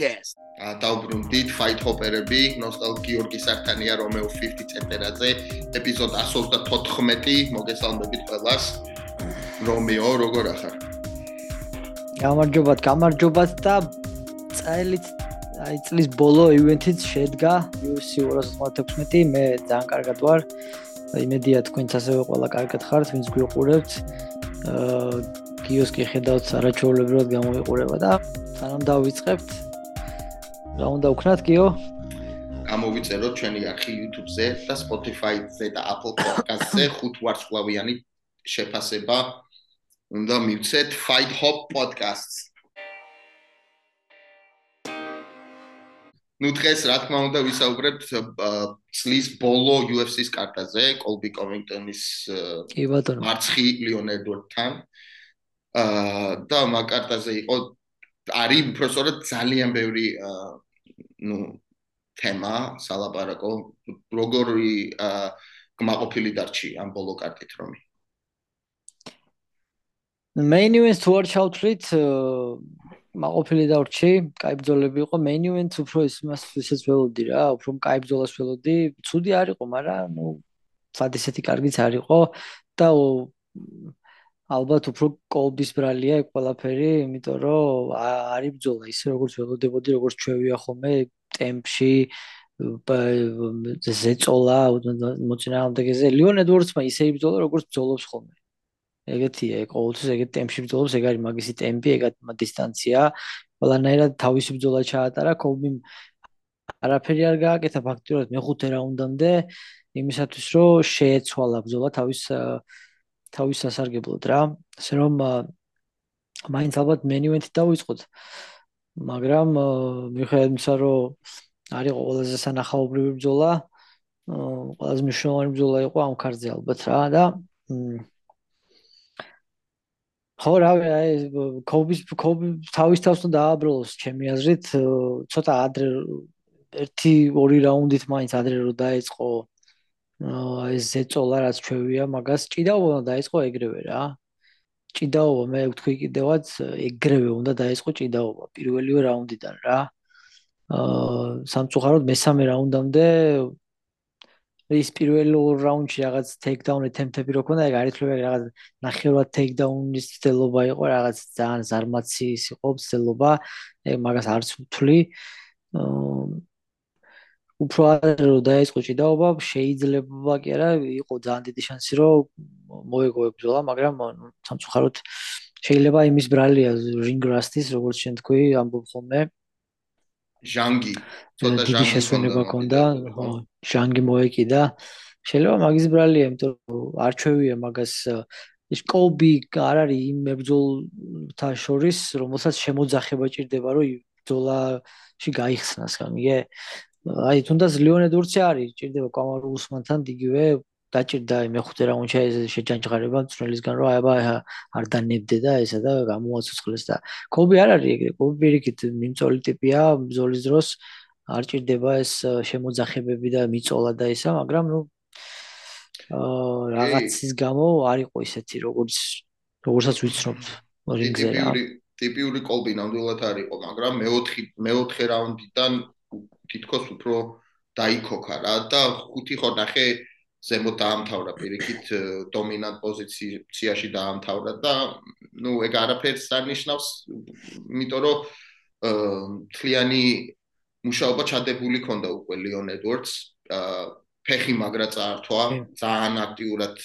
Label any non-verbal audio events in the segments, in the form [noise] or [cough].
Podcast. დაუბრუნდით Fight Hopper-ები, ნოსტალ გიორგი სარტანია, რომეო 50 ცენტერაზე, ეპიზოდ 134, მოგესალმებით ყველას. რომეო, როგორ ახარ? გამარჯობათ, გამარჯობათ და წელით აი წლის ბოლო ივენთიც შედგა UFC 216, მე ძალიან კარგად ვარ. იმედია თქვენც ასევე ყველა კარგად ხართ, ვინც გვიყურებთ. აა კიოსკი ხედავთ არაჩვეულებრივად გამოიყურება და სანამ დავიწყებთ რა უნდა ვქნათ კიო? გამოვიწეროთ ჩვენი არქი YouTube-ზე და Spotify-ზე და Apple Podcast-ზე ხუთ ვარსკვლავიანი შეფასება უნდა მივცეთ Fight Hop Podcast-ს. ну დღეს რა თქმა უნდა ვისაუბრებთ წლის ბოლო UFC-ს კარტაზე, კოლბი კომინგტონის კი ბატონო მარცხი ლიონ ედვარდთან. აა და მაგარტაზე იყო არის უბრალოდ ძალიან ბევრი ну თემა სალაპარაკო როგორი გმაყოფილი დარჩი ამ ბოლო კარტით რომი? Main event to watch out treat მაყოფილი დავრჩი, კაი ბძოლები იყო, main event უფრო ის მას ისეც ველოდი რა, უფრო კაი ბძოლას ველოდი. ცუდი არ იყო, მაგრამ ნუ სად ისეთი კარგიც არ იყო. და ალბათ უფრო კოლბის ბრალია ეგ ყველაფერი, იმიტომ რომ არის ბძოლა ისე როგორც ველოდებოდი, როგორც ჩვევია ხოლმე ტემპში ზეწოლა მოწინააღმდეგეზე ლიონ ედვორდსმა ისე იბძოლა როგორც ბძოლობს ხოლმე. ეგეთია, ყოველთვის ეგეთ ტემპში ბრძოლობს, ეგ არის მაგისი ტემპი, ეგ დისტანცია. ყველანაირად თავისი ბრძოლა ჩაატარა, კოლბიმ არაფერი არ გააკეთა ფაქტურად მეხუთე რაუნდამდე, იმისათვის რომ შეეცვალა ბრძოლა თავის თავის სასარგებლოდ რა. ასე რომ მაინც ალბათ მენიუენტი დავიწყოთ. მაგრამ მიხედავთ იმისა, რომ არის ყველაზე სანახაობრივი ბრძოლა, ყველაზე მნიშვნელოვანი ბრძოლა იყო ამ ქარზე ალბათ რა და ხო რა აი კობის კობი თავის თავს უნდა დააბრალოს ჩემი აზრით ცოტა ადრე ერთი ორი რაუნდით მაინც ადრე რო დაიწყო აი ზეწოლა რაც ჩვევია მაგას ჭიდაობა უნდა დაიწყო ეგრევე რა. ჭიდაობა მე ვთქვი კიდევაც ეგრევე უნდა დაიწყო ჭიდაობა. პირველივე რაუნდიდან რა. აა სამწუხაროდ მესამე რაუნდამდე ის პირველ რაუნდში რაღაც ტეიქდაუნ ეთემთები რო ქონდა, ეგ არითლები რაღაც ნახევრად ტეიქდაუნის ცდელობა იყო, რაღაც ძალიან ზარმაციის იყო ცდელობა, ეგ მაგას არც ვთვლი. უფრო ადრე რო დაიწყო ჭიდაობა, შეიძლება კი არა, იყო ძალიან დიდი შანსი რომ მოეგო ეგ ბრძოლა, მაგრამ სამწუხაროდ შეიძლება იმის ბრალია რინგრასტის, როგორც შენ თქვი, ამბობ ხოლმე. ჟანგი ცოტა ჟანგი შესვენება ქონდა ხო. ჟანგი მოეკიდა. შეიძლება მაგის ბრალია იმიტომ რომ არჩევია მაგას ის კოლბი არ არის იმ მებძოლთა შორის რომელსაც შემოძახება ჭირდება რომ ბძოლაში გაიხსნას გამიგე აი თუნდაც ლეონედ ურცი არის. ჭირდება კამარუ უსმანთან იგივე დაჭირდა მეხუთე რაუნდში ეს შეჯანჯღარება მწვრელისგან რომ აი აბა არ დანებდე და ესა და გამოაცოცხლეს და კობი არ არის ეგრე. კობი პირიქით მიმწოლი ტიპია ბზოლის დროს არ ჭირდება ეს შემოძახებები და მიწოლა და ისა მაგრამ ნუ აა რაღაცის გამო არ იყო ისეთი როგორც როგორცაც ვიცნობთ რინგზე რა ტიპიური კოლბი ნამდვილად არ იყო მაგრამ მეოთხე მეოთხე რაუნდიდან თითქოს უფრო დაიქოქა რა და ხუთი ხო ნახე ზემოთ დაამთავრა პირიქით დომინანტ პოზიციაში დაამთავრა და ნუ ეგ არაფერს არ ნიშნავს იმიტომ რომ თლიანი მუშაობა ჩადებული ქონდა უკვე ლიონ ედვარდს ფეხი მაგრა წაართვა ძალიან აქტიურად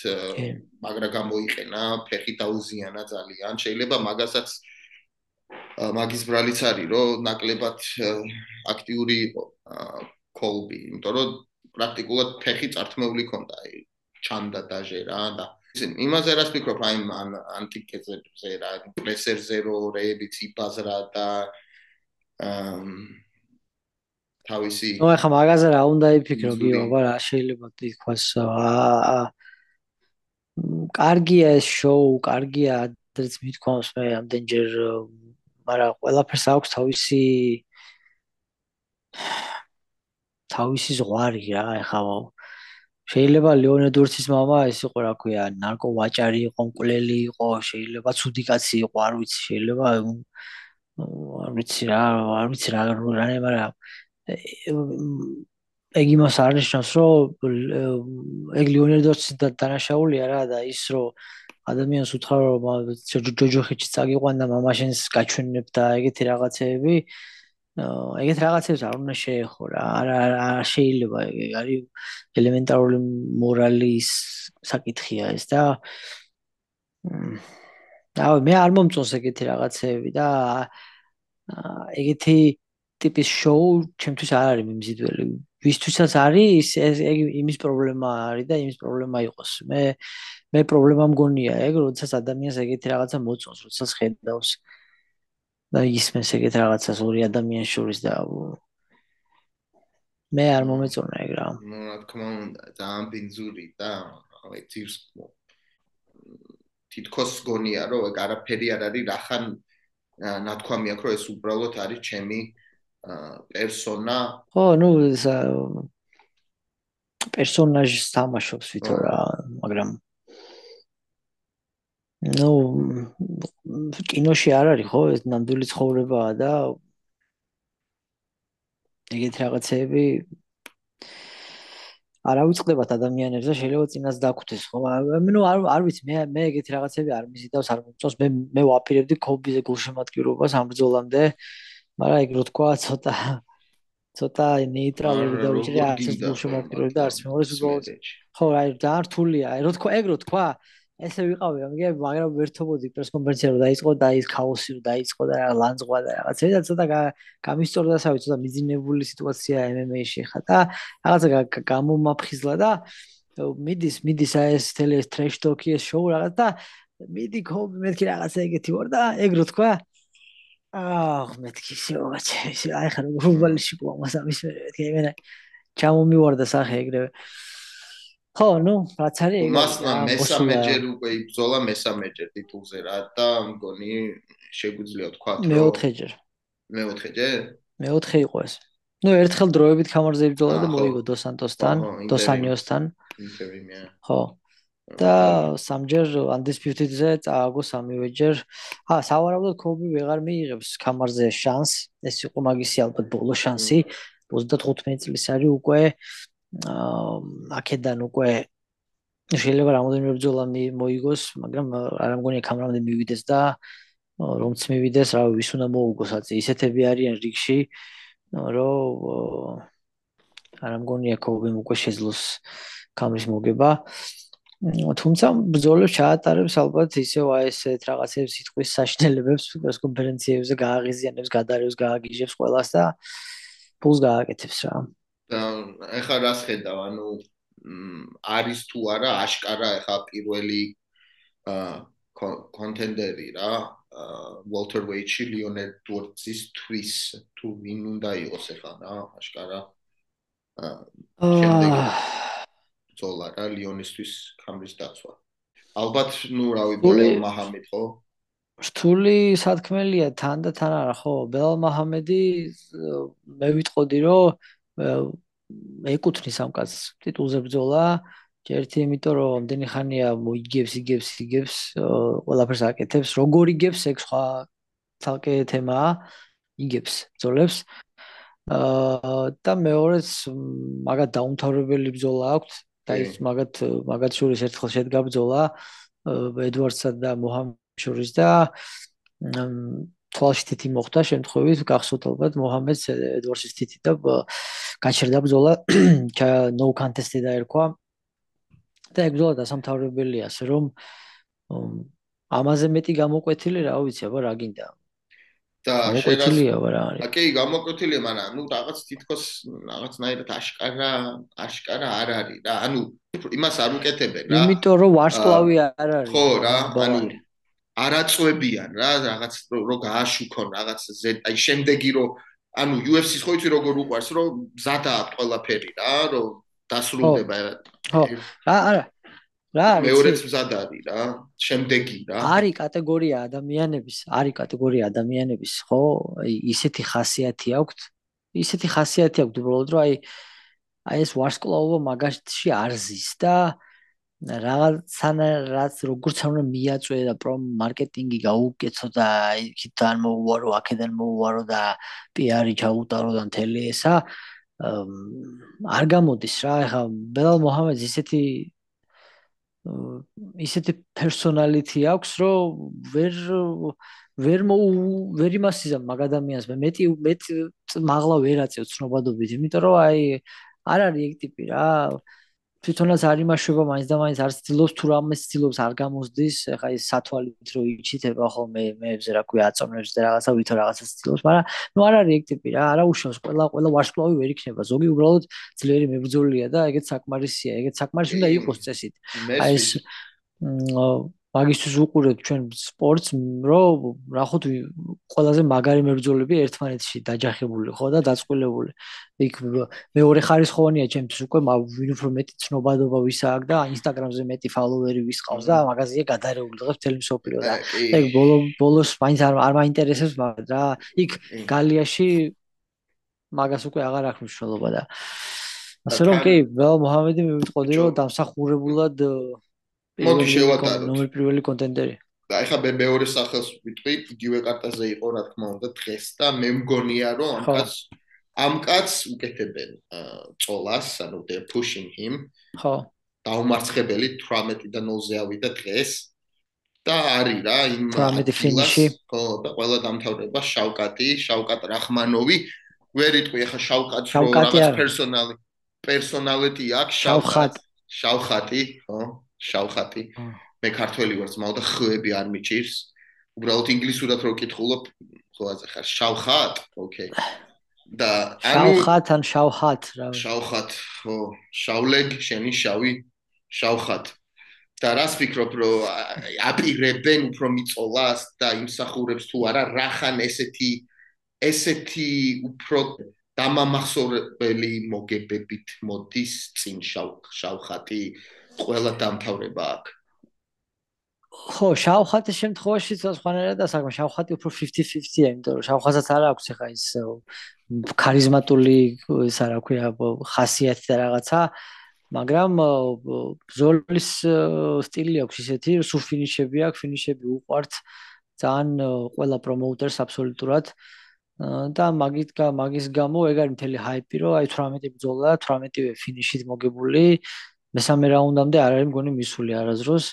მაგრა გამოიყენა ფეხი დაუზიანა ძალიან შეიძლება მაგასაც მაგის ბრალიც არის რომ ნაკლებად აქტიური იყო კოლბი იმიტომ რომ პრაქტიკულად ფეხი წართმეული ქონდა აი ჩანდა დაჟე რა და იმაზე რას ფიქრობ აი ამ ანტიკეზე რა პრესერზე რო რეებიც იბაზრა და ამ თავისი ნუ ახლა მაგაზე რა უნდა იფიქრო გიობა რა შეიძლება თქოს აა კარგია ეს შოუ კარგია ადრეც მithქვამს მე ამდენჯერ მაგრამ ყველაფერს აქვს თავისი თავისი ზღვარი რა ეხლა შეიძლება ლეონედურცის мама ეს იყო რა ქვია ნარკო ვაჭარი იყო მკვლელი იყო შეიძლება ცუდი კაცი იყო არ ვიცი შეიძლება არ ვიცი რა, არ ვიცი რა რანე, მაგრამ ეგ იმას არნიშნავს, რომ ეგ ლიონერდოსი და დანაშაულია რა და ის რომ ადამიანს უთხრა რომ ჯოჯოხიჩი წაგიყვანდა მამაშენს გაჩვენებ და ეგეთი რაღაცეები ეგეთ რაღაცებს არ უნდა შეეხო რა არა არ შეიძლება ეგ არის ელემენტარული მორალის საკითხია ეს და და მე არ მომწონს ეგეთი რაღაცეები და ეგეთი ტიპის შოუ ჩემთვის არ არის მიმზიდველი. ვისთვისაც არის ეს ეგ იმის პრობლემა არის და იმის პრობლემა იყოს. მე მე პრობლემა მგონია ეგ როდესაც ადამიანს ეგეთი რაღაცა მოწონს როდესაც ხედავს. და ისმენს ეგეთ რაღაცას ორი ადამიანის შორის და მე არ მომეწონა ეგ რა. ნუ რა თქმა უნდა ძალიან ბინძური და აი ძირს თითქოს გონია რომ ეგ არაფერი არ არის რახან ნათქვამი აქვს რომ ეს უბრალოდ არის ჩემი პერსონა. ხო ნუ ეს პერსონაჟს თამაშობს ვითო რა მაგრამ ნუ კინოში არ არის ხო? ეს ნამდვილი ცხოვრებაა და ეგეთ რაღაცეები არ ავიწყდებათ ადამიანებს და შეიძლება წინას დაგხვდეს ხო? მე ნუ არ არ ვიცი მე მე ეგეთ რაღაცები არ მიზიდავს არ მომწონს. მე მე ვაპირებდი კობიზე გულშემატკივრობას ამ ბრძოლამდე მაგრამ ეგ რო თქვა ცოტა ცოტა ნეიტრალური და უჭირე არც გულშემატკივრობა და არც მეორე უბრალოდ ხო აი და რთულია აი რო თქვა ეგ რო თქვა ესე ვიყავი ამგე მაგრამ ვერთობოდი პრეს კონფერენცია რომ დაიწყო და ის ქაოსი რომ დაიწყო და რა ლანძღვა და რაღაცა და ცოტა გამისტორდა სავი ცოტა მიძინებული სიტუაცია MMA-ში ხა და რაღაცა გამომაფხიზლა და მიდის მიდის აი ეს ეს ტრეშ ტოკი ეს შოუ რაღაც და მიდი კობი მეთქი რაღაცა ეგეთი ვარ და ეგ რო თქვა აх მეთქი შევაჩე აი ხარ გუბალში ყო მას ამის მეთქი მე ჩამომივარდა სახე ეგრევე ხო, ნუ რაც არის ეგ. მასმა მესამე ჯერ უკვე იბრძოლა მესამე ჯერ ტიტულზე რა და მგონი შეგვიძლია თქვა რომ მეოთხე ჯერ. მეოთხე ჯერ? მეოთხე იყო ეს. ნუ ერთხელ დროებით კამარზე იბრძოლა და მოიგო დოსანტოსთან, დოსანიოსთან. ინტერვიუმია. ხო. და სამჯერ undisputed-ზე წააგო სამივე ჯერ. ა სავარაუდოდ კობი ვეღარ მიიღებს კამარზე შანსს. ეს იყო მაგისი ალბათ ბოლო შანსი. 35 წლის არის უკვე აქედან უკვე შეიძლება რამოდენიმე ბრძოლა მოიგოს, მაგრამ არ ამგონია კამერამდე მივიდეს და რომც მივიდეს, რა ვის უნდა მოუგოს აწი. ისეთები არიან რიგში, რომ არ ამგონია კობიმ უკვე შეძლოს კამერის მოგება. თუმცა ბრძოლებს ჩაატარებს ალბათ ისევ აი ესეთ რაღაცებს სიტყვის საშინელებებს პრეს კონფერენციებზე გააღიზიანებს, გადარევს, გააგიჟებს ყველას და ფულს გააკეთებს რა. და ეხლა რას ხედავ? ანუ არის თუ არა აშკარა ეხლა პირველი კონტენდერი რა? ვოლტერ ვეიჩი ლიონელ დორცის თვის. თუ ვინ უნდა იყოს ეხლა რა აშკარა? აა ზოლა რა ლიონისთვის კამრის დაცვა. ალბათ ნუ რავი ბოლელ მაჰამედ ხო? რთული სათქმელია თან და თან არა ხო? ბელ მაჰამედი მე ვიტყოდი რომ ეკუთვნის ამ კაცს. ტიტულზე ბრძოლა ერთი იმიტომ რომ ამდენი ხანია მოიგებს იგებს იგებს ყველაფერს აკეთებს. როგორ იგებს ეგ სხვა თალკე თემაა. იგებს ბრძოლებს. აა და მეორეც მაგათ დაუნთავრებელი ბრძოლა აქვს და ის მაგათ მაგათ შორის ერთხელ შედგა ბრძოლა ედვარდსა და მოჰამედ შორის. და თვალში თითი მოხდა შემთხვევით გახსოვთ ალბათ მოჰამედს ედვარდსის თითი და გაჩერდა ბრძოლა no contest-ი დაერქვა და ეგ ბრძოლა დასამთავრებელია ასე რომ ამაზე მეტი გამოკვეთილი რა ვიცი აბა რა გინდა? და გამოკვეთილია აბა რა არის. ოკეი გამოკვეთილია მაგრამ ნუ რაღაც თითქოს რაღაცნაირად აშკარა აშკარა არ არის რა ანუ იმას არ უკეთებენ რა. იმიტომ რომ ვარსკლავი არ არის. ხო რა ანუ არაწვებიან რა რაღაც რო გააშუქონ რაღაც აი შემდეგი რო ანუ UFC-ს ხო იცი როგორ უყარს რომ მზადა აქვს ყველაფერი რა რომ დასრულდება ხო რა არა რა არის მეორეც მზადა არის რა შემდეგი რა. არის კატეგორია ადამიანების არის კატეგორია ადამიანების ხო? ისეთი ხასიათი აქვს ისეთი ხასიათი აქვს უბრალოდ რომ აი აი ეს ვარსკლავობა მაგაში არ ზის და რაღაცან რაც როგორც უნდა მიაწვე და პრო მარკეტინგი გაუკეთო და იქიდან მოუვარო, აქედან მოუვარო და პიარი ჩაუტარო და მთელი ესა არ გამოდის რა. ეხა ბელალ მოჰამედს ისეთი ისეთი პერსონალიტი აქვს, რომ ვერ ვერ მო ვერ იმასიზა მაგ ადამიანს მე მეტი მეტი მაღლა ვერ აწევ ცნობადობით, იმიტომ რომ აი არ არის ეგ ტიპი რა. თვითონაც არ იმაშობა მაინც და მაინც არ ცდილობს თუ რამე ცდილობს არ გამოსდის ეხა ეს სათვალით რო იჩითება ხოლმე მეებზე რა ქვია აწონებს და რაღაცა ვითო რაღაცა ცდილობს მაგრამ ნუ არ არის ეგ ტიპი რა არა უშავს ყველა ყველა ვარსკვლავი ვერ იქნება. ზოგი უბრალოდ ძლიერი მებრძოლია და ეგეც საკმარისია ეგეც საკმარისი უნდა იყოს წესით. აი ეს მაგისთვის უყურებთ ჩვენ სპორტს, რომ ნახოთ ყველაზე მაგარი მებრძოლები ერთმანეთში დაჯახებული ხო და დაწყვილებული. იქ მეორე ხარისხოვანია ჩემთვის უკვე ვინ უფრო მეტი ცნობადობა ვისა აქვს და ინსტაგრამზე მეტი ფოლოვერი ვის ყავს და მაგაზია გადარეული დღეს მთელი მსოფლიო და ეგ ბოლო ბოლოს მაინც არ არ მაინტერესებს მაგრამ რა იქ გალიაში მაგას უკვე აღარ აქვს მნიშვნელობა და ასე რომ კი ველა მოჰამედი მივიტყოდი რომ დამსახურებულად მოდი შევატარო. ნომერ პირველი კონტენტერი. და ეხლა მე მეორე სახელს ვიტყვი, იგივე კარტაზე იყო რა თქმა უნდა დღეს და მე მგონია რომ ამ კაც ამ კაც უკეთებენ წოლას, ანუ they pushing him. ხო. დაუმარცხებელი 18 და 0-ზე ავიდა დღეს. და არის რა იმ 18 ფინიში. ხო, და ყველა დამთავრება შავკატი, შავკატ რახმანოვი. ვერ იტყვი ეხლა შავკატს რო რაღაც პერსონალი პერსონალიტი აქვს შავხატ. შავხატი, ხო? შავხატი. მე ქართველი ვარ, ძმაო და ხვები არ მიჭირს. უბრალოდ ინგლისურად რო კითხულობ, ხო აზე ხარ შავხატ? ოკეი. და ანუ შავხატ ან შავხატ რა. შავხატ, ხო, შავლეგ, შენი შავი შავხატ. და რას ფიქრობ, რომ აპირებენ უფრო მიწოლას და იმსახურებს თუ არა, რახან ესეთი ესეთი უფრო დამამახსოვრებელი მოგებებით მოდის წინ შავხატი ყველა დამთავრება აქ. ხო, შავხატის შემთხვევაში სხვანაირად და საკმაოდ შავხატი უფრო 50-50-ია, იმიტომ რომ შავხაზაც არ აქვს ახლა ის ქარიზმატული ის არა ქვია ხასიათი და რაღაცა, მაგრამ ზოლის სტილი აქვს ისეთი, სუ ფინიშები აქვს, ფინიშები უყვართ ძალიან ყველა პრომოუტერს აბსოლუტურად და მაგით მაგის გამო ეგ არის მთელი ჰაიპი, რომ აი 18 ბრძოლა, 18-ვე ფინიშით მოგებული მესამე რაუნდამდე არ არის მგონი მისული არაზროს.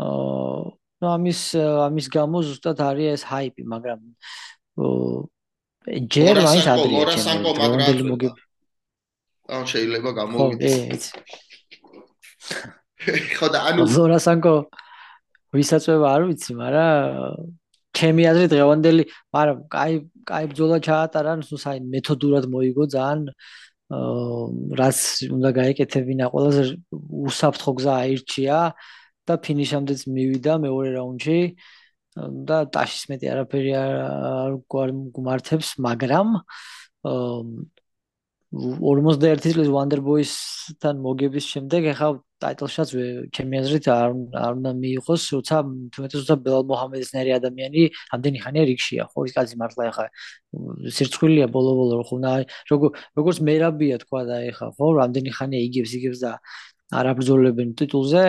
აა ნუ ამის ამის გამო ზუსტად არის ეს ჰაიპი, მაგრამ ჯერ მაინც ადრია მოგებ. ან შეიძლება გამოვიდეს. [laughs] ხო და ანუ ზორასანკო ვისაწვევა არ ვიცი, მაგრამ ჩემი აზრით დღევანდელი, მაგრამ კაი კაი ბძოლა ჩაატარა, ნუ საერთოდ მეთოდურად მოიგო ძალიან რაც უნდა გაეკეთებინა ყველაზე უსაფრთხო გზა აირჩია და ფინიშამდეც მივიდა მეორე რაუნდში. და ტაშის მეტი არაფერი არ გუმართებს მაგრამ 41 წლის Wonder Boys-თან მოგების შემდეგ ახლა ტაიტლშაც ჩემი აზრით არ არ უნდა მიიღოს, როცა თუმცა თუმცა ბელალ მოჰამედის ნერი ადამიანი ამდენი ხანია რიგშია, ხო ის კაცი მართლა ახლა სირცხვილია ბოლო-ბოლო ხო და როგორ როგორც მერაბია თქვა და ახლა ხო ამდენი ხანია იგებს იგებს და არ აბრძოლებენ ტიტულზე,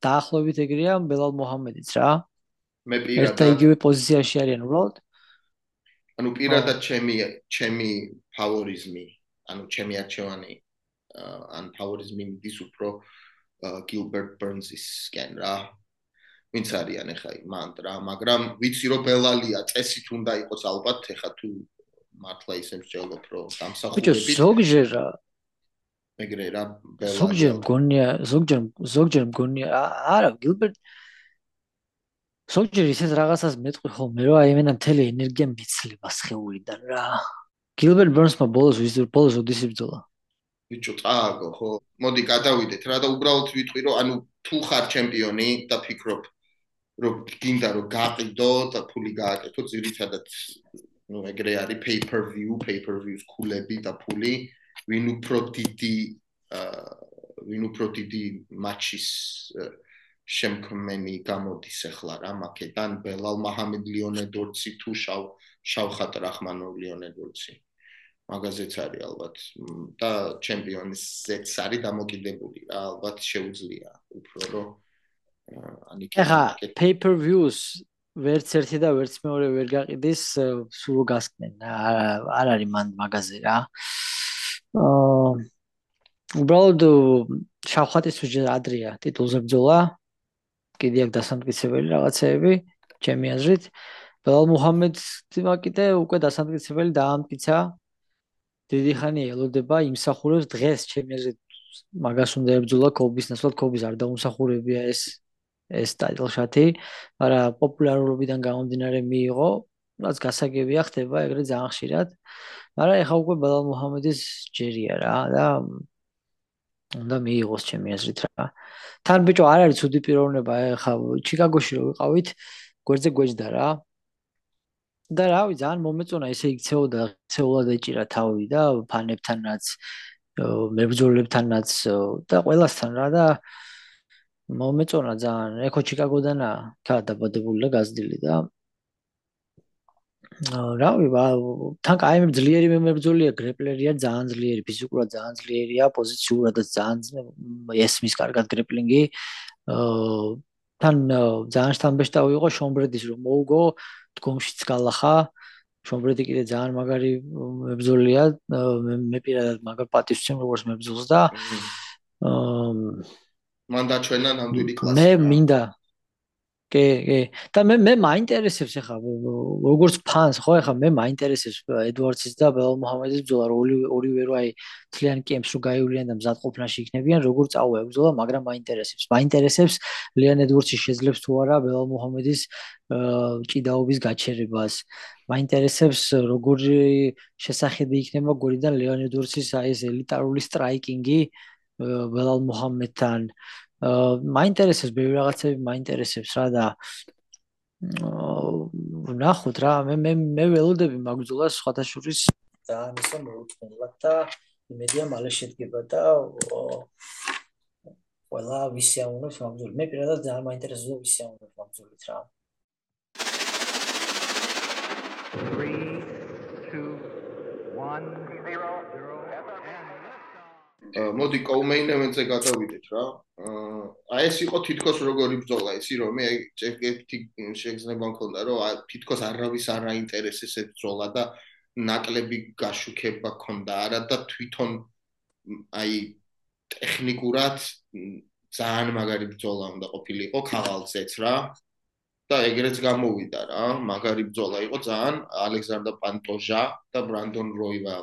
დაახლოებით ეგრეა ბელალ მოჰამედიც რა. მე პირადად ერთ იგივე პოზიციაში არიან უბრალოდ. ანუ პირადად ჩემი ჩემი ფავორიზმი ანუ ჩემი არჩევანი ან ფავორიზმი მიდის უფრო გილბერტ ბერნსისკენ რა. ვინც არიან ახლა მანტრა. მაგრამ ვიცი რომ ბელალია წესით უნდა იყოს ალბათ ახლა თუ მართლა ისე მსჯელობ რომ დამსახურებით. ბიჭო ზოგჯერ ეგრე რა ბელალია. ზოგჯერ მგონია ზოგჯერ ზოგჯერ მგონია არა გილბერტ ზოგჯერ ისეთ რაღაცას მეტყვი ხოლმე რომ აი მენა მთელი ენერგია მიცლება სხეულიდან რა გილბერტ ბერნსმა ბოლოს ვის ბოლოს ოდის იბძოლა. ბიჭო, წააგო, ხო? მოდი გადავიდეთ რა და უბრალოდ ვიტყვი რომ ანუ თუ ხარ ჩემპიონი და ფიქრობ რომ გინდა რომ გაყიდო და ფული გააკეთო ძირითადად ну ეგრე არის pay per view pay per views ქულები და ფული ვინ უფრო დიდი აა ვინ უფრო დიდი მატჩის შემქმენი გამოდის ახლა რა მაკედან ბელალ მაჰამედ ლიონე დორცი თუ შავ შავხატ რაჰმანოვ ლიონე დორცი მაგაზეც არის ალბათ. და ჩემპიონის ზეც არის დამოკიდებული. რა ალბათ შეუძლია უფრო რომ ani ეხა pay per views ვერც ერთი და ვერც მეორე ვერ გაყიდეს სულ გასკნენ. არ არის მან მაგაზე რა. აა უბრალოდ შავხატის უჯერ ადრია ტიტულზე ბრძოლა. კიდე აქ დასამტკიცებელი რაღაცეები ჩემი აზრით. ბელალ მუჰამედს თიმაკიდე უკვე დასამტკიცებელი დაამტკიცა დიდი ხანი ელოდება იმსახურებს დღეს. ჩემი აზრით მაგას უნდა ებძოლა კობის ნაცვლად კობის არ დაუმსახურებია ეს ეს ტაიტლშათი მაგრამ პოპულარულობიდან გამომდინარე მიიღო რაც გასაგებია ხდება ეგრე ძალიან ხშირად. მაგრამ ეხა უკვე ბალალ მუჰამედის ჯერია რა და უნდა მიიღოს ჩემი აზრით რა. თან ბიჭო არ არის ცუდი პიროვნება ეხა ჩიკაგოში რო ვიყავით გვერდზე გვეჯდა რა და რავი ძალიან მომეწონა ესე იქცეოდა ცეულად ეჭირა თავი და ფანებთანაც მებრძოლებთანაც და ყველასთან რა და მომეწონა ძალიან. ეხო ჩიკაგოდანა თა დაბადებული და გაზრდილი და რავი თან კაი მებძლიერი მებრძოლია გრეპლერია ძალიან ძლიერი ფიზიკურად ძალიან ძლიერია პოზიციურადაც ძალიან ესმის კარგად გრეპლინგი. თან ძალიან შთამბეჭდავი იყო შომბრედის რომ მოუგო დგომშიც გალახა. შომბრედი კიდე ძალიან მაგარი მებზოლია მე პირადად მაგარ პატივს ვცემ როგორც მებზოლს და მან დაჩვენა ნამდვილი კლასი მე მინდა კი, კი. და მე მე მაინტერესებს ახლა როგორც ფანს, ხო, ახლა მე მაინტერესებს ედვარდსის და ბელ მუჰამედის ბრძოლა, ორი ორივე რო აი თლიან კემპს რო გაივლიან და მზადყოფნაში იქნებიან, როგორ წავა ბრძოლა, მაგრამ მაინტერესებს. მაინტერესებს ლიან ედვარდსი შეძლებს თუ არა ბელ მუჰამედის ჭიდაობის გაჩერებას. მაინტერესებს როგორი შესახედი იქნება გორიდან ლიან ედვარდსის აი ეს ელიტარული სტრაიკინგი ბელ მუჰამედთან. მაინტერესებს ბევრი რაღაცები მაინტერესებს რა და ნახოთ რა. მე მე მე ველოდები მაგძულას სხვათაშორის. და ისო მოუწმენლად და იმედია მალე შედგება და ყველა ვისიაუნებს მაგძული. მე პირადად ძალიან მაინტერესებს ვისიაუნებს მაგძულით რა. 3 2 1 0 მოდი კოუმეინ ევენტზე გადავიდეთ რა. აი ეს იყო თითქოს როგორი ბრძოლა, ისი რომ მე ერთი შეგზნება მქონდა რომ თითქოს არავის არ აინტერესეს ეს ბრძოლა და ნაკლები გაშუქება ქონდა არა და თვითონ აი ტექნიკურად ძალიან მაგარი ბრძოლა უნდა ყოფილიყო ქაღალცეც რა. და ეგრეც გამოვიდა რა, მაგარი ბრძოლა იყო ძალიან ალექსანდრა პანტოჟა და ბრანდონ როივა.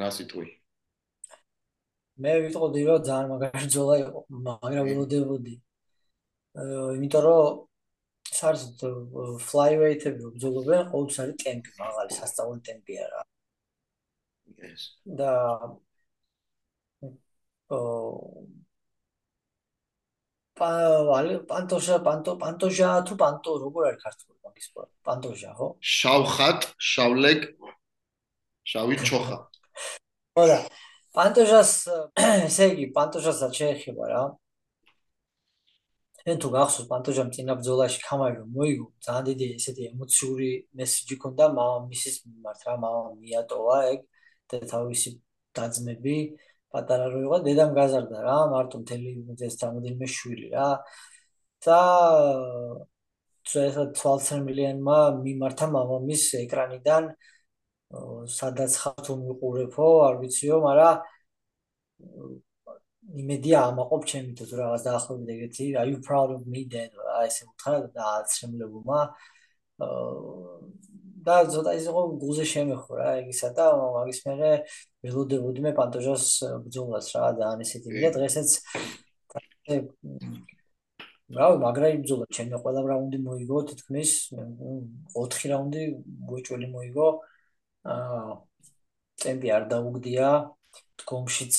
რა სიტყვი? მე ვიტყოდი რომ ძალიან მაგარი ბრძოლა იყო, მაგრამ ველოდებოდი. აა იმიტომ რომ სარს flyweight-ები ბრძოლობენ, ყოველთვის არის ტემპი, მაღალი სასწაული ტემპია რა. yes. და ო პალი პანტოჟა პანტო პანტოჟა თუ პანტო როგორ არის ქართულად მაგის პანტოჟა ხო? შავხატ, შავლეგ, შავი ჩოხა. ხოდა პანტოჟას [clears throat] ესე იგი პანტოჟასაც შეეხება რაენ თუ გახსოვს პანტოჟამ წინა ბრძოლაში ხამარი რომ მოიგო ძალიან დიდი ესეთი ემოციური მესიჯი ქონდა მამამისის მიმართ რა მამამ მიატოვა ეგ და თავისი დაძმები პატარა რო იყო დედამ გაზარდა რა მარტო მთელი ეს თამოდინმე შვილი რა. და წესა 12 მილიონმა მიმართა მამამის ეკრანიდან სადაც ხარ თუ მიყურებო, არ ვიციო, მაგრამ იმედია ამაყობ ჩემი თუ რაღაც დაახლოებით ეგეთი, are you proud of me dad? აი ესე უთხრა და აცრემლებუმა და ზოთა ის იყო გუზე შემეხო რა ეგისა და მაგის მერე ველოდებოდი მე პანტოჟას ბძოლას რა და ან ესეთი მია დღესაც რა მაგრა იბძოლა ჩემი ყველა რაუნდი მოიგო თითქმის 4 რაუნდი გუჭველი მოიგო წემპი არ დაუგდია. გომშიც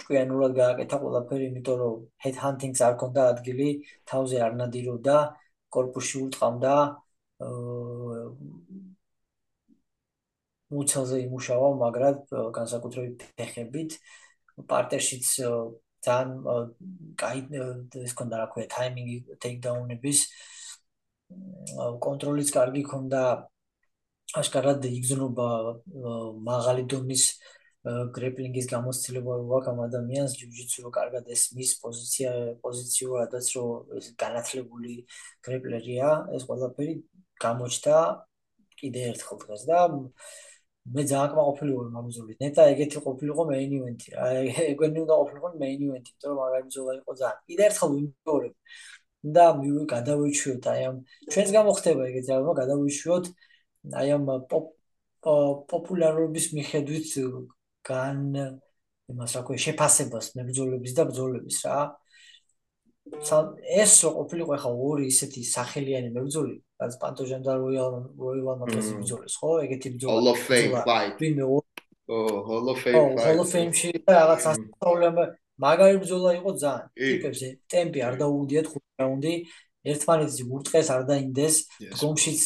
ჭკვიანურად გააკეთა ყველაფერი იმიტომ რომ ჰედჰანტინგს არ ქონდა ადგილი თავზე არ ნადირობდა კორპუსში ურტყამდა მუცელზე იმუშავა მაგრამ განსაკუთრებით ფეხებით. პარტერშიც ძალიან კაი ეს ქონდა რა ქვია ტაიმინგი ტეიკდაუნების კონტროლიც კარგი ქონდა. აშკარად იგზნობა მაღალი დონის გრეპლინგის გამოცდილება როაქ ამ ადამიანს ჯიუჯიტსუ რო კარგად ესმის პოზიცია პოზიციურადაც რო განათლებული გრეპლერია ეს ყველაფერი გამოჩნდა კიდე ერთხელ დღეს და მე ძალიან კმაყოფილი ვარ მაგზოლით ნეტა ეგეთი ყოფილიყო მეინ ივენთი რა ეგენი უნდა ყოფილიყო მეინ ივენთი იმიტომ რომ მაგარი ბზოლა იყო ძალიან. კიდე ერთხელ ვიმეორებ. და მივი გადავიჩვიოთ აი ამ ჩვენს გამოხდება ეგეთი რამე გადავიჩვიოთ აი ამ პოპულარობის მიხედვით გან იმას რა ქვია შეფასებას მებრძოლების და ბრძოლების რა. ეს რო ყოფილიყო ახლა ორი ისეთი სახელიანი მებრძოლი რაც პანტოჟან და როიალ როიალ მაგას ბრძოლის ხო? ეგეთი ბრძოლა of Fame fight. ვინმე ო Fame fight. Hall of Fame-ში რაღაც ასწავლება მაგარი ბრძოლა იყო ძალიან. ტიპებს ტემპი არ დაუგდიათ ხუთი რაუნდი. ერთმანეთს ურტყეს არ დაინდეს. გომშიც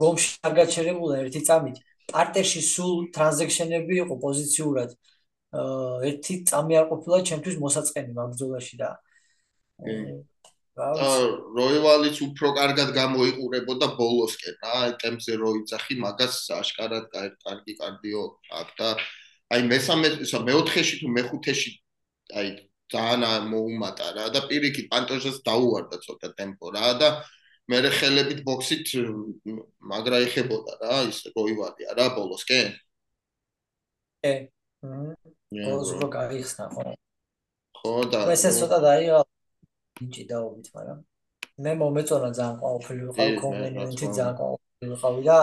გომში არ გაჩერებულა ერთი წამით. პარტერში სულ ტრანზექშენები იყო პოზიციურად. ერთი წამი არ ყოფილა ჩემთვის მოსაწყენი მაგ ბრძოლაში და როივალიც უფრო კარგად გამოიყურებოდა ბოლოსკენ. რა აი ტემპზე რო იცახი მაგას აშკარად კარგი კარდიო აქვს და აი მესამე ისა მეოთხეში თუ მეხუთეში აი ძალიან მოუმატა რა და პირიქით პანტოჟას დაუვარდა ცოტა ტემპო რა და რე ხელებით ბოქსით მაგრა ეხებოდა რა ის როივალია რა ბოლოსკენ ე ბოლოს რო გაიხსნა ხო? ხო და ესე ცოტა დაიღალ ნიჭი დაობით, მაგრამ მე მომეწონა ძალიან ყოველფერი ვიყავ კომენიუნიტი ძალიან ყოველფერი ვიყავი და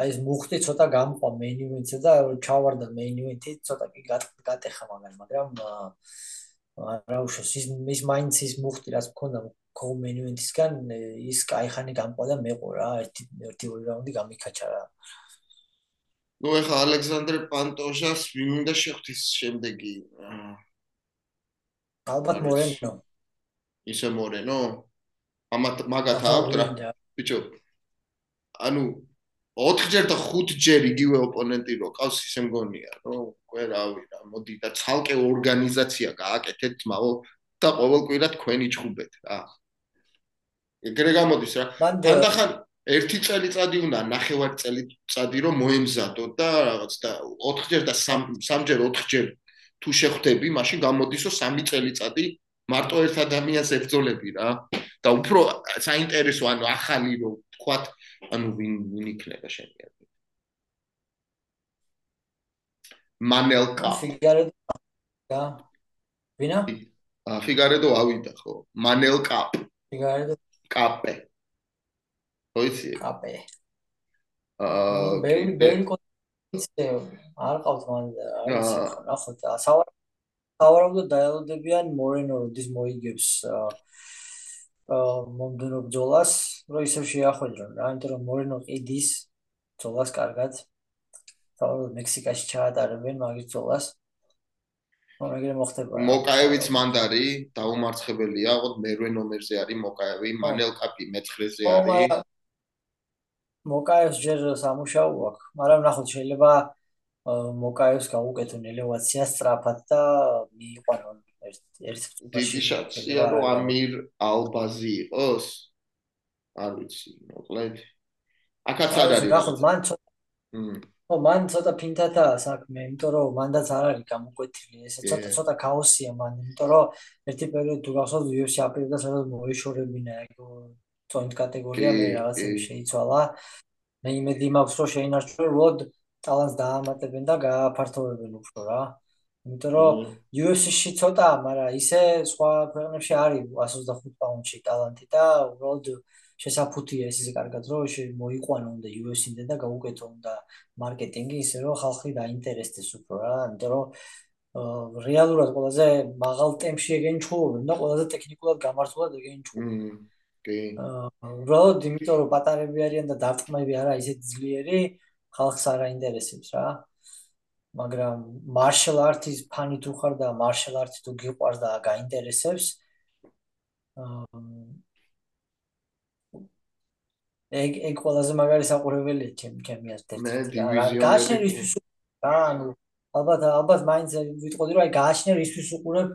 აი ეს მუხტი ცოტა გამყვა მენიუნიტზე და ჩავარდა მენიუნიტი ცოტა კი გატეხა მაგალ, მაგრამ რა უშოს ის ის მაინცის მუხტი რაც მქონდა Cole Manuent-ისგან ის კაიხანი გამყვა და მეყო რა, ერთი ერთი ორი რაუნდი გამიქაჩა რა. ну ეხა ალექსანდრე პანტოჟას ვინ უნდა შეხვდეს შემდეგი? ალბათ მორენო. ისე მორენო. ამათ მაგათ აქვს რა. ბიჭო ანუ 4ჯერ და 5ჯერ იგივე ოპონენტი როკავს ისე მგონია რომ უკვე რავი რა მოდი და ცალკე ორგანიზაცია გააკეთეთ მაო და ყოველ კვირა თქვენი ჩხუბეთ რა. ეგრე გამოდის რა. თანდახან ერთი წელიწადი უნდა ნახევარ წელიწადი რომ მოემზადო და რაღაც და 4ჯერ და 3ჯერ 4ჯერ თუ შეხვდები, მაშინ გამოდისო 3 წელიწადი მარტო ერთ ადამიანს ებრძოლები რა. და უფრო საინტერესო ანუ ახალი რო თქვათ ანუ ვინ ვინ იქნება შენი აზრით მანელკა. ფიგარედო და ვინა? ა ფიგარედო ავიდა ხო. მანელკა. ფიგარედო კაპე ოიცი კაპე აა ბენ ბენ კონცე არ ყავს მან არის და სავარ სავარაუდოდ დაელოდებიან მორენო როდის მოიგებს აა მომდენო ბძოლას, რომ ისევ შეახველონ რა, იმიტომ რომ მორენო ყიდის ბძოლას კარგად. სავარაუდოდ მექსიკაში ჩაატარებენ მაგის ბძოლას. მაგრამ მოხდება. მოკაევიც მანდარი დაუმარცხებელია, ოღონდ მერვე ნომერზე არის მოკაევი, მანელ კაპი მეცხრეზე არის. მოკაევს ჯერ სამუშაო აქვს, მაგრამ ნახოთ შეიძლება მოკაევს გაუკეთონ ელევაცია სწრაფად და მიიყვანონ ერთ ერთ დიდი შანსია რომ ამირ ალბაზი იყოს. არ ვიცი მოკლედ. აკაც არ არის ნახოთ მან ო მან ცოტა პინტათა საქმე იმიტომ რომ მანდაც არ არის გამოკვეთილი ესე ცოტა ცოტა ქაოსია მან იმიტომ რომ ერთი პერიოდი თუ გახსოვთ UFC აპირებდა სადაც მოეშორებინა ეგ პოინტ კატეგორია მე რაღაცები შეიცვალა. მე იმედი მაქვს რომ შეინარჩუნო როდ ტალანტს დაამატებენ და გააფართოვებენ უფრო რა. იმიტომ რომ UFC-ში ცოტა, მაგრამ ისე სხვა ქვეყნებში არის 125 პაუნდში ტალანტი და უბრალოდ შესაფუთია ეს ისე კარგად რომ მოიყვანო უნდა UFC-ნდე და გაუკეთო უნდა მარკეტინგი ისე რომ ხალხი დაინტერესდეს უფრო რა. იმიტომ რომ რეალურად ყველაზე მაღალ ტემპში ეგენჩხუბობენ და ყველაზე ტექნიკურად გამართულად ეგენჩხუბობენ. კი. აა უბრალოდ იმიტომ რომ პატარები არიან და დარტყმები არა ისეთ ძლიერი, ხალხს არ აინტერესებს რა. მაგრამ martial arts-ის ფანი თუ ხარ და martial arts თუ გიყვარს და გაინტერესებს ეგ ეგ ყველაზე მაგარი საყურებელია ჩემ ჩემი აზრით. მე დივიზიონი გააშენისთვის რა ანუ ალბათ ალბათ მაინც ვიტყოდი რომ აი გააშენე რისთვის უყურებ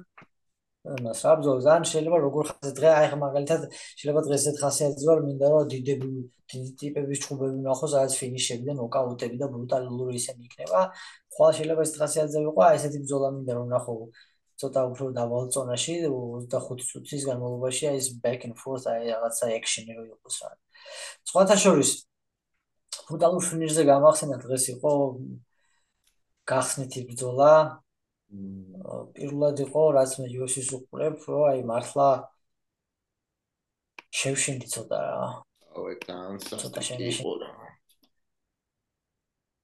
მას რა ბრძოლს ან შეიძლება როგორ ხაზე დღე აი ხა მაგალითად შეიძლება დღეს ეს ხასიათი ვარ მინდა რომ დიდები დიდი ტიპების ჩხუბები ნახო სადაც ფინიშები და ნოკაუტები და ბრუტალური ისინი იქნება ხვალ შეიძლება ეს ხასიათზე ვიყო აი ესეთი ბრძოლა მინდა რომ ნახო ცოტა უფრო დავალ ზონაში 25 წუთის განმავლობაში აი ეს back and forth აი რაღაცა action-ი რო იყოს რა სხვათა შორის ბრუტალურ ფინიშზე გამახსენა დღეს იყო გახსნითი ბრძოლა პირველად იყო რაც მე UFC-ს უყურებ, რომ აი მართლა შევშინდი ცოტა რა. ეგ თან ცოტა შევშინდი.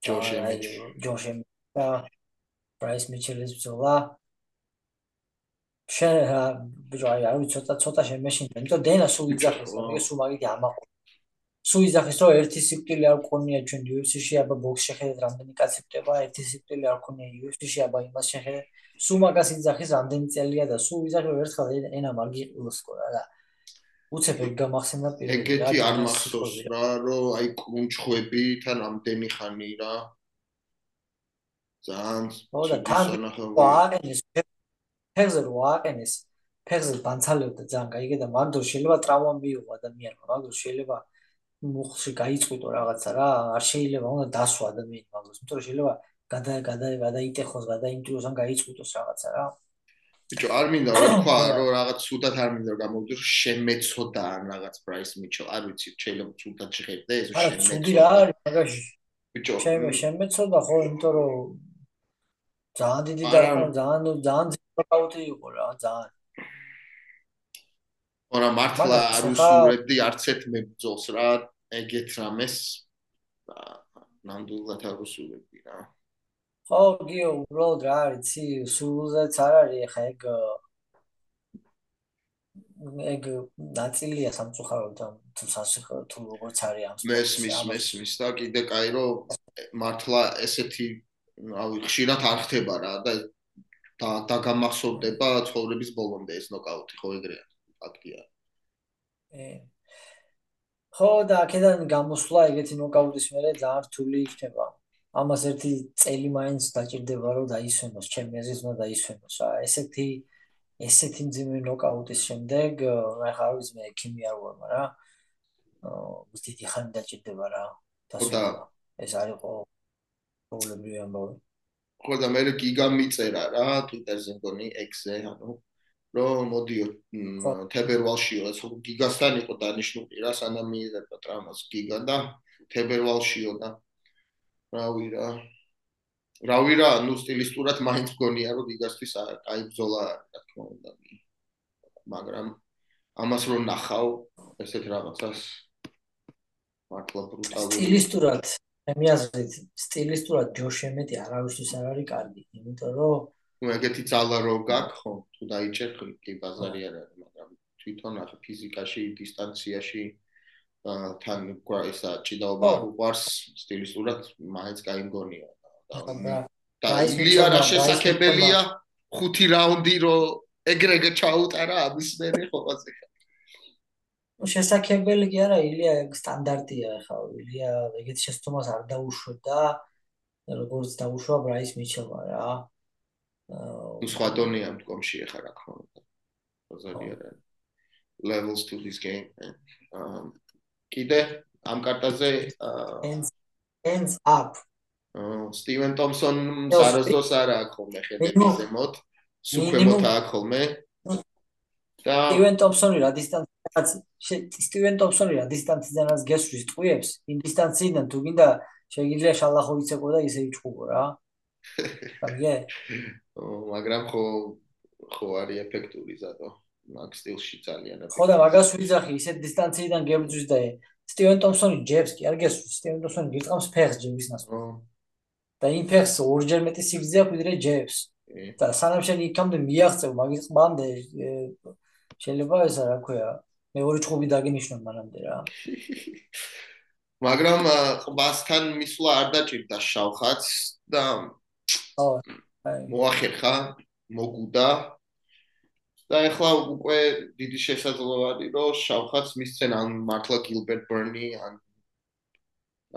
ჯოშე მიჩ. ჯოშე და პრაის მიჩელის ბრძოლა. შენ ბიჭი აი ცოტა ცოტა შემეშინდა, იმიტომ დენა სულ იძახეს, მე სულ მაგითი ამაყო. სულ იძახეს რომ ერთი სიკვდილი არ გქონია ჩვენ UFC-ში, აბა ბოქს შეხედეთ რამდენი კაცი ხდება, ერთი სიკვდილი არ გქონია UFC-ში, აბა იმას შეხედეთ. სულ მაგას იძახეს რამდენი წელია და სულ იძახე ერთხელ ენა მარგი ყილოსკო რა და უცებ ეგ გამახსენდა პირველი ეგეთი არ მახსოვს რა რომ აი კუნჩხვები თან ამდენი ხანი რა ძალიან ხო და თან ვაყენეს ფეხზე რო ააყენეს ფეხზე განცალებდა ძალიან გაიგე და მაგდო შეიძლება ტრავმა მიიღო ადამიანმა მაგდო შეიძლება მუხლში გაიწყვიტო რაღაცა რა არ შეიძლება უნდა დასვა ადამიანი მაგდოს იმიტომ რომ შეიძლება გადა გადა გადაიტეხოს გადაიმტიოს ან გაიწყვიტოს რაღაცა რა ბიჭო, არ მინდა რა თქვა, [coughs] რომ რაღაც სუდად არ მინდა გამოვიდე, რომ შემეცოდა ან რაღაც პრაის მიჩო, არ ვიცი, შეიძლება სუდად შეხედე ეს შემეცოდა. არა, სუდი რა არის მაგაში. ბიჭო, შემეცოდა ხო, იმიტომ რომ ძალიან დიდი და ძალიან ძალიან ძირფაუთი იყო რა ძალიან. ორა მართლა არ უსურვებდი არც ერთ მებძოლს რა ეგეთ რამეს. ნამდვილად არ უსურვებდი რა. ხო გიო უბრალოდ რა არის იცი სულზეც არ არის ხა ეგ ეგ ნაწილია სამწუხაროდ თუ სასიხარო თუ როგორც არის ამ მესმის მესმის და კიდე კაი რომ მართლა ესეთი რავი ხშირად არ ხდება რა და და დაგამახსოვდება ცხოვრების ბოლომდე ეს ნოკაუტი ხო ეგრეა ფაქტია. ე ხო და აქედან გამოსვლა ეგეთი ნოკაუტის მერე ძალიან რთული იქნება. ამას ერთი წელი მაინც დაჭirdება რომ დაისვენოს, ჩემი აზრით უნდა დაისვენოს. აა ესეთი ესეთი ძიმე ნოკაუტის შემდეგ, რა ხარ ვიცი მე ქიმი არ ვარ, მაგრამ უსტიტი ხან დაჭirdება რა. და ეს არისო პრობლემები ამბავი. ხო და მე გიგა მიწერა რა, Twitter-ზე მგონი X-ზე, ანუ რომ მოდიო თებერვალშიო ეს გიგასთან იყო დანიშნული რა სანამ მიიღება ტრამას გიგა და თებერვალშიო და რავი რა რავი რა ნუ სტილისტურად მაინც გონია რომ გიგასთვის აი ბზოლა რა თქმა უნდა. მაგრამ ამას რომ ნახავ ესეთ რაღაცას. მართლა ბრუტალური სტილისტურად ჩემი აზრით, სტილისტურად ჯოშ ემეტი არავისთვის არ არის კარგი, იმიტომ რომ ეგეთი ძალა რო გაქვს ხო, თუ დაიჭერხი კი ბაზარი არ არის, მაგრამ თვითონ ახ ფიზიკაში, დისტანციაში თან ესა ჭიდაობა უყარს სტილისტურად მაინც კაი მგონია და და ილიანა შესაძლებელია ხუთი რაუნდი რო ეგრეგე ჩაუტარა ამის მერე ხო ყაზე ხა შესაძლებელი კი არა ილია სტანდარტია ხა ილია ეგეთ შეცდომას არ დაუშვებდა. როგორც დაუშვა ბრაის მიჩელმა რა. Ну სხვა დონეა მდგომში ახლა რა თქმა უნდა ბაზარი არა levels to this game. Um კიდე ამ კარტაზე ends up. სტივენ ტომსონ სარაზოს არა აქვს ხოლმე ხედები ზემოთ სუპერმოთ აქვს ხოლმე და სტივენ ტომსონი რა დისტანციაც სტივენ ტომსონი რა დისტანციიდანაც გესვრის ტყუებს იმ დისტანციიდან თუ გინდა შეიძლება შალახოვიც ეკო და ისე იჭყუო რა. [laughs] აგე მაგრამ ხო ხო არის ეფექტური ზადო მაგ სტილში ძალიან ხო და მაგას ვიძახი ისეთ დისტანციიდან გებძვის და სტივენ ტომსონი ჯებს კი არ გესვს სტივენ ტომსონი გიწყავს ფეხს ჯების ნას და იმ ფეხს ორჯერ მეტი სიგრძე აქვს ვიდრე ჯებს და სანამ შენ იქამდე მიაღწევ მაგის ყბამდე შეიძლება ეს რა ქვია მეორე ჩხუბი დაგინიშნო მანამდე რა. [laughs] მაგრამ ყბასთან მისვლა არ დაჭირდა შავხაც და ხო მოახერხა მოგუდა და ეხლა უკვე დიდი შესაძლებლობაა რომ შავხაც მისცენ ან მართლა გილბერტ ბერნი ან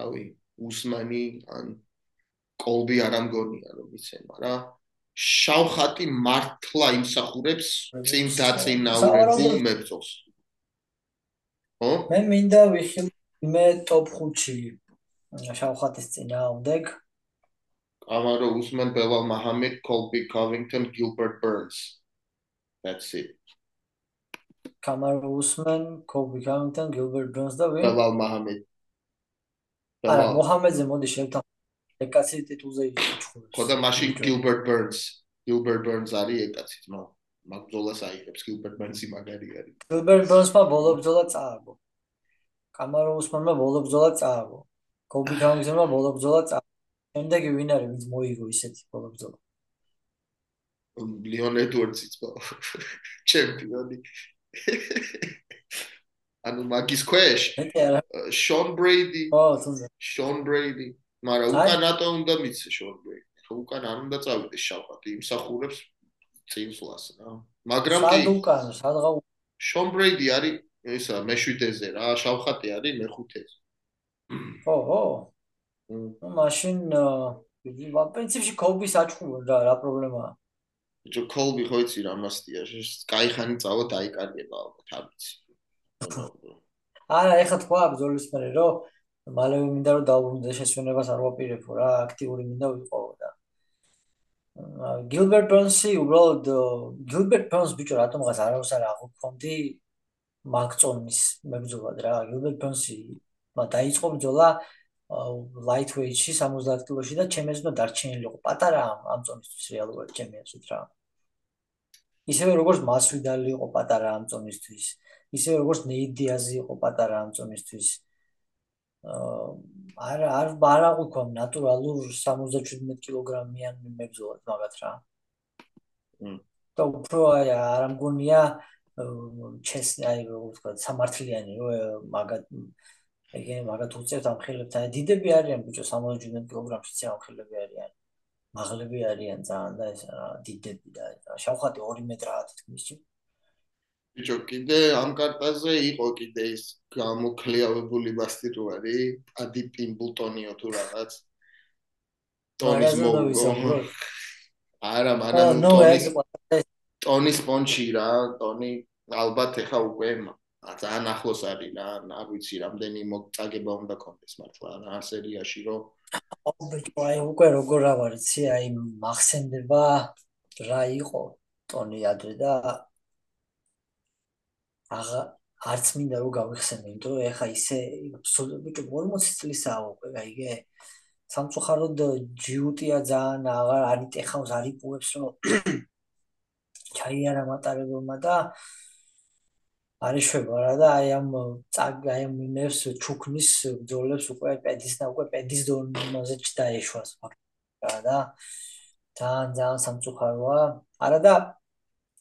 რავი უსმანი ან კოლბი არ ამგონია რომ მისცენ მაგრამ შავხატი მართლა იმსახურებს წინ დაწინაურებულ მებრძოლს. ხო? მე მინდა ვიხილ მე ტოპ 5-ში შავხატის წინააღმდეგ. კამარო უსმენ ბელალ მაჰამედ, კოლბი კოვინგტონ, გილბერტ ბერნს. That's it. კამარო უსმენ, კოლბი კოვინგტონ, გილბერტ ბერნს და ვინ? ბელალ მაჰამედ. არა, მოჰამედზე მოდი შევთან. ეკაცი ტიტულზე იჩხუბებს. ხო და მაშინ გილბერტ ბერნს, გილბერტ ბერნს არის ეკაცი, ნო. მაგბზოლას აიღებს გილბერტ ბერნსი მაგარი არის. გილბერტ ბერნსმა ბოლო ბზოლა წააგო. კამარო უსმენმა ბოლო ბზოლა წააგო. კობი კაუნგზმა ბოლო ბზოლა წააგო. შემდეგი ვინ არის, ვინც მოიგო ისეთი ბოლო ბზოლა? ლიონ ედვარდსიც ბოლო. [laughs] ჩემპიონი. [laughs] ანუ მაგის ქვეშ შონ ბრეიდი. ო, თუნდა. შონ ბრეიდი. მაგრამ უკან რატო უნდა მიცე ბრეიდი? ხო უკან არ უნდა წავიდეს შავყატი, იმსახურებს წინსვლას რა. მაგრამ კი სად უკან, სადღა შონ ბრეიდი არის ისა მეშვიდეზე რა, შავხატი არის მეხუთეზე. ო, ო. ნუ მაშინ ვივა პრინციპში კოლბი საჭხუა რა, რა პრობლემაა? ბიჭო კოლბი ხო იცი რა მასტია, კაიხანი წავა დაიკარგება ალბათ, არ ვიცი. [laughs] არა, ეხლა თქვა ბზოლის მერე რომ მალევე მინდა რომ დაუბრუნდე შესვენებას არ ვაპირებო რა, აქტიური მინდა ვიყო და. გილბერტ ბონსი უბრალოდ გილბერტ ბონს ბიჭო რატომღაც არავის არ აღვქონდი მაგწონის მებრძოლად რა. გილბერტ ბონსი მა დაიწყო ბრძოლა ლაითვეიტში 70 კილოში და ჩემს უნდა დარჩენილი იყო. პატარა ამ წონისთვის რეალურად ჩემი აზრით რა. ისევე როგორც მასვიდალი იყო პატარა ამ წონისთვის. ისევე როგორც ნეიდიაზი იყო პატარა ამ წონისთვის არ არ არ აღვიქო ნატურალურ 77 კილოგრამიან მებრძოლად მაგათ რა. მ. და უფრო აი არ ამგონია ჩესნი აი როგორ ვთქვა სამართლიანი რომ მაგათ ეგე მაგათ უწევთ ამ ხელებთან დიდები არიან ბიჭო 77 კილოგრამში ცა ხელები არიან მაღლები არიან ძალიან და ეს დიდები და შავხატი 2 მეტრაა თითქმის ჩი. ბიჭო კიდე ამ კარტაზე იყო კიდე ის გამოქლიავებული მასტირვარი ადი პიმბულტონიო თუ რაღაც. ტონის მოგო არა მაგრამ ტონის ტონის პონჩი რა ტონი ალბათ ეხა უკვე ძალიან ახლოს არის რა არ ვიცი რამდენი მოგწაგება უნდა კონდეს მართლა რა სერიაში რომ ბიჭო აი უკვე როგორ რა ვიცი აი მახსენდება რა იყო ტონი ადრე და აღა არც მინდა რომ გავიხსენე, იმიტომ რომ ეხა ისე ბიჭო 40 წლისაა უკვე, აიგე. სამწუხაროდ ჯიუტია ძალიან აღარ არიტეხავს, არიპუებს რომ [coughs] ჩაიარა მატარებელმა და არიშვება რა და აი ამ წაგ აი ამ ნევს ჩუქნის ბძოლებს უკვე პედის და უკვე პედის დონეზე დაეშვას რა და ძალიან ძალიან სამწუხაროა. არა და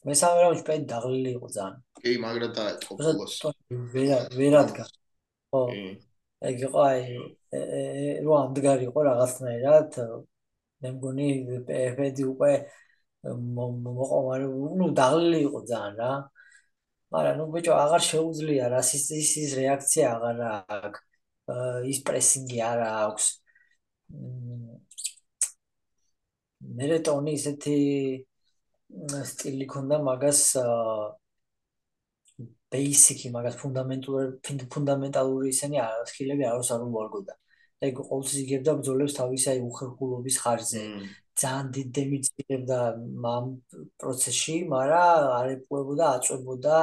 მესამე რაუნდში პედი დაღლილი იყო ძალიან. კი, მაგრამ დაეწყო ბოლოს. ვერა ვერადგა. ხო. ეგ იყო აი რო ამდგარი იყო რაღაცნაირად. მე მგონი პედი უკვე მოყომარი, ნუ დაღლილი იყო ძალიან რა. მაგრამ ნუ ბიჭო აღარ შეუძლია რა სისტემის რეაქცია აღარ აქვს. ის პრესინგი არ აქვს. მე რეტონი ისეთი სტილი ქონდა მაგას ბეისიკი მაგას ფუნდამენტური ფუნდამენტალური ისენი სკილები აროს არ უარგოდა ეგ ყოველთვის იგებდა ბძოლებს თავის აი უხერხულობის ხარჯზე. ძალიან დიდ დემიჯს იღებდა ამ პროცესში მაგრამ არ ეპოვებოდა აწვებოდა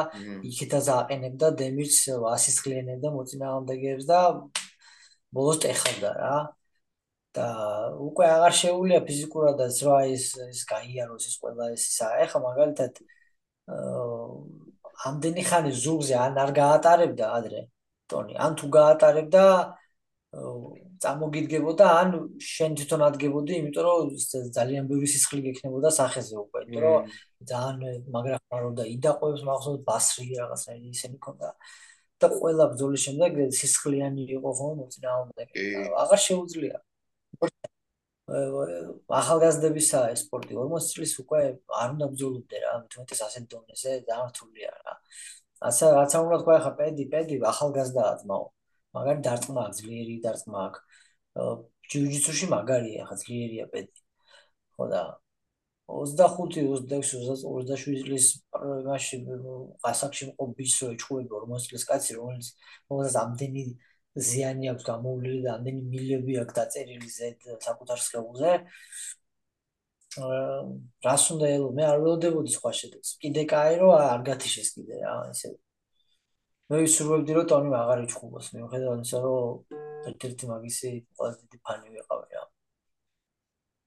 იქითაც აყენებდა დემიჯს ასისხლიანებდა მოწინააღმდეგეებს და ბოლოს ტეხავდა რა და უკვე აღარ შეუულია ფიზიკურადაც რა ის ის გაიაროს ის ყველა ეს ისა. ეხა მაგალითად ამდენი ხანი ზურგზე ან არ გაატარებდა ადრე ტონი ან თუ გაატარებდა წამოგიდგებოდა ან შენ თვითონ ადგებოდი იმიტომ რომ ძალიან ბევრი სისხლი გექნებოდა სახეზე უკვე იმიტომ რომ ძალიან მაგრა ხარობდა იდაყვებს მახსოვს ბასრი რაღაცა ისინი ქონდა და ყველა ბრძოლის შემდეგ სისხლიანი იყო ხო მოწინააღმდეგე აღარ შეუძლია ახალგაზრდებისა სპორტი. 40 წლის უკვე არ უნდა ბრძოლობდე რა. თუმცა ასეთ დონეზე დაართულია რა. ასე რაც არ უნდა თქვა ხა პედი პედი ახალგაზრდაა ძმაო მაგარი დარტყმა ძლიერი დარტყმა აქვს ჯიუჯიტსუში მაგარია ხა ძლიერია პედი. ხო და 25-27 წლის მაშინ გასაგში მყო ბიჭო ეჩხუბება 40 წლის კაცი რომელიც რომელსაც ამდენი ზიანი აქვს გამოვლილი და ამდენი მილები აქვს დაწერილი ზედ საკუთარ სხეულზე. რას უნდა ელო? მე არ ველოდებოდი სხვა შედეგს. კიდე რომ არ გათიშეს კიდე რა ესე მე ვისურვებდი რომ ტონი აღარ იჩხუბოს მიუხედავად იმისა რომ ერთ-ერთი მაგისი ყველაზე დიდი ფანი ვიყავი რა.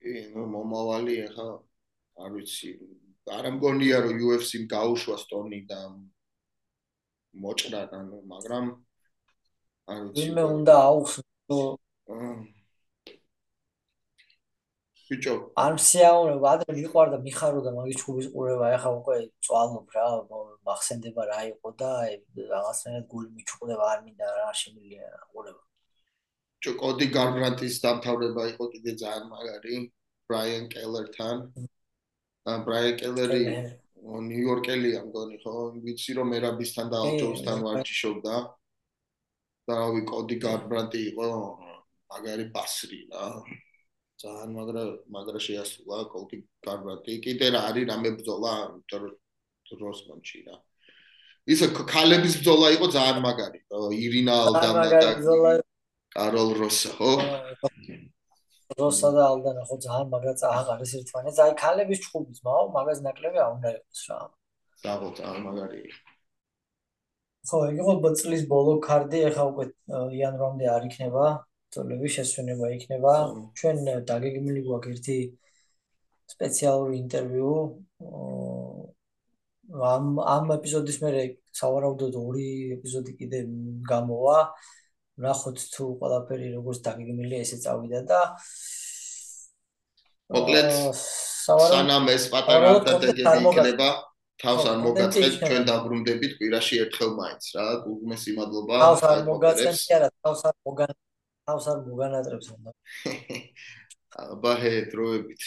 კი ნუ მომავალი ახლა არ ვიცი. არ მგონია რომ UFC-მ გაუშვა ტონი და მოჭრა ანუ მაგრამ არ ვიცი ვინმე უნდა აუხსნო ბიჭო არ შეაუნება ადრე მიყვარდა მიხაროდა მაგის ჩხუბის ყურება ეხა უკვე წვალობ რა მახსენდება რა იყო და რაღაცნაირად გული მიჩუყდება არ მინდა რა შემილია ყურება. ბიჭო კოდი გარბრანტის დამთავრება იყო კიდე ძალიან მაგარი ბრაიან კელერთან. ა ბრაიან კელერი ნიუ-იორკელია მგონი ხო? ვიცი რომ მერაბისთან და ალჯოუსთან ვარჯიშობდა და რავი კოდი გარბრანტი იყო მაგარი ბასრი რა. ძალიან მაგრა მაგრა შეასრულა კოლკი კარბატი კიდე რა არის რამე ბძოლა დროსმონში რა. ისე ქალების ბძოლა იყო ძალიან მაგარი ირინა ალდანა და კაროლ როსა ხო? როსა და ალდანა ხო ძალიან მაგრა ძალიან არის ერთმანეთს. აი ქალების ჩხუბის მაო მაგას ნაკლები არ უნდა იყოს რა. ზაღო ძალიან მაგარი ხო იყო ბოწლის ბოლო კარდი ახლა უკვე იანვრამდე არ იქნება თოლები შესვენება იქნება. ჩვენ დაგეგმილი გვაქვს ერთი სპეციალური ინტერვიუ ამ ამ ეპიზოდის მერე სავარაუდოდ ორი ეპიზოდი კიდე გამოვა. ნახოთ თუ ყველაფერი როგორც დაგეგმილია ესე წავიდა და მოკლედ სანამ ეს პატარა დადეგები იქნება თავს არ მოგაწყეთ ჩვენ დაბრუნდებით კვირაში ერთხელ მაინც რა უგმესი მადლობა თავს არ მოგაწყეთ კი არა თავს არ მოგან თავს არ მოგანატრებს უნდა [laughs] აბა ჰე დროებით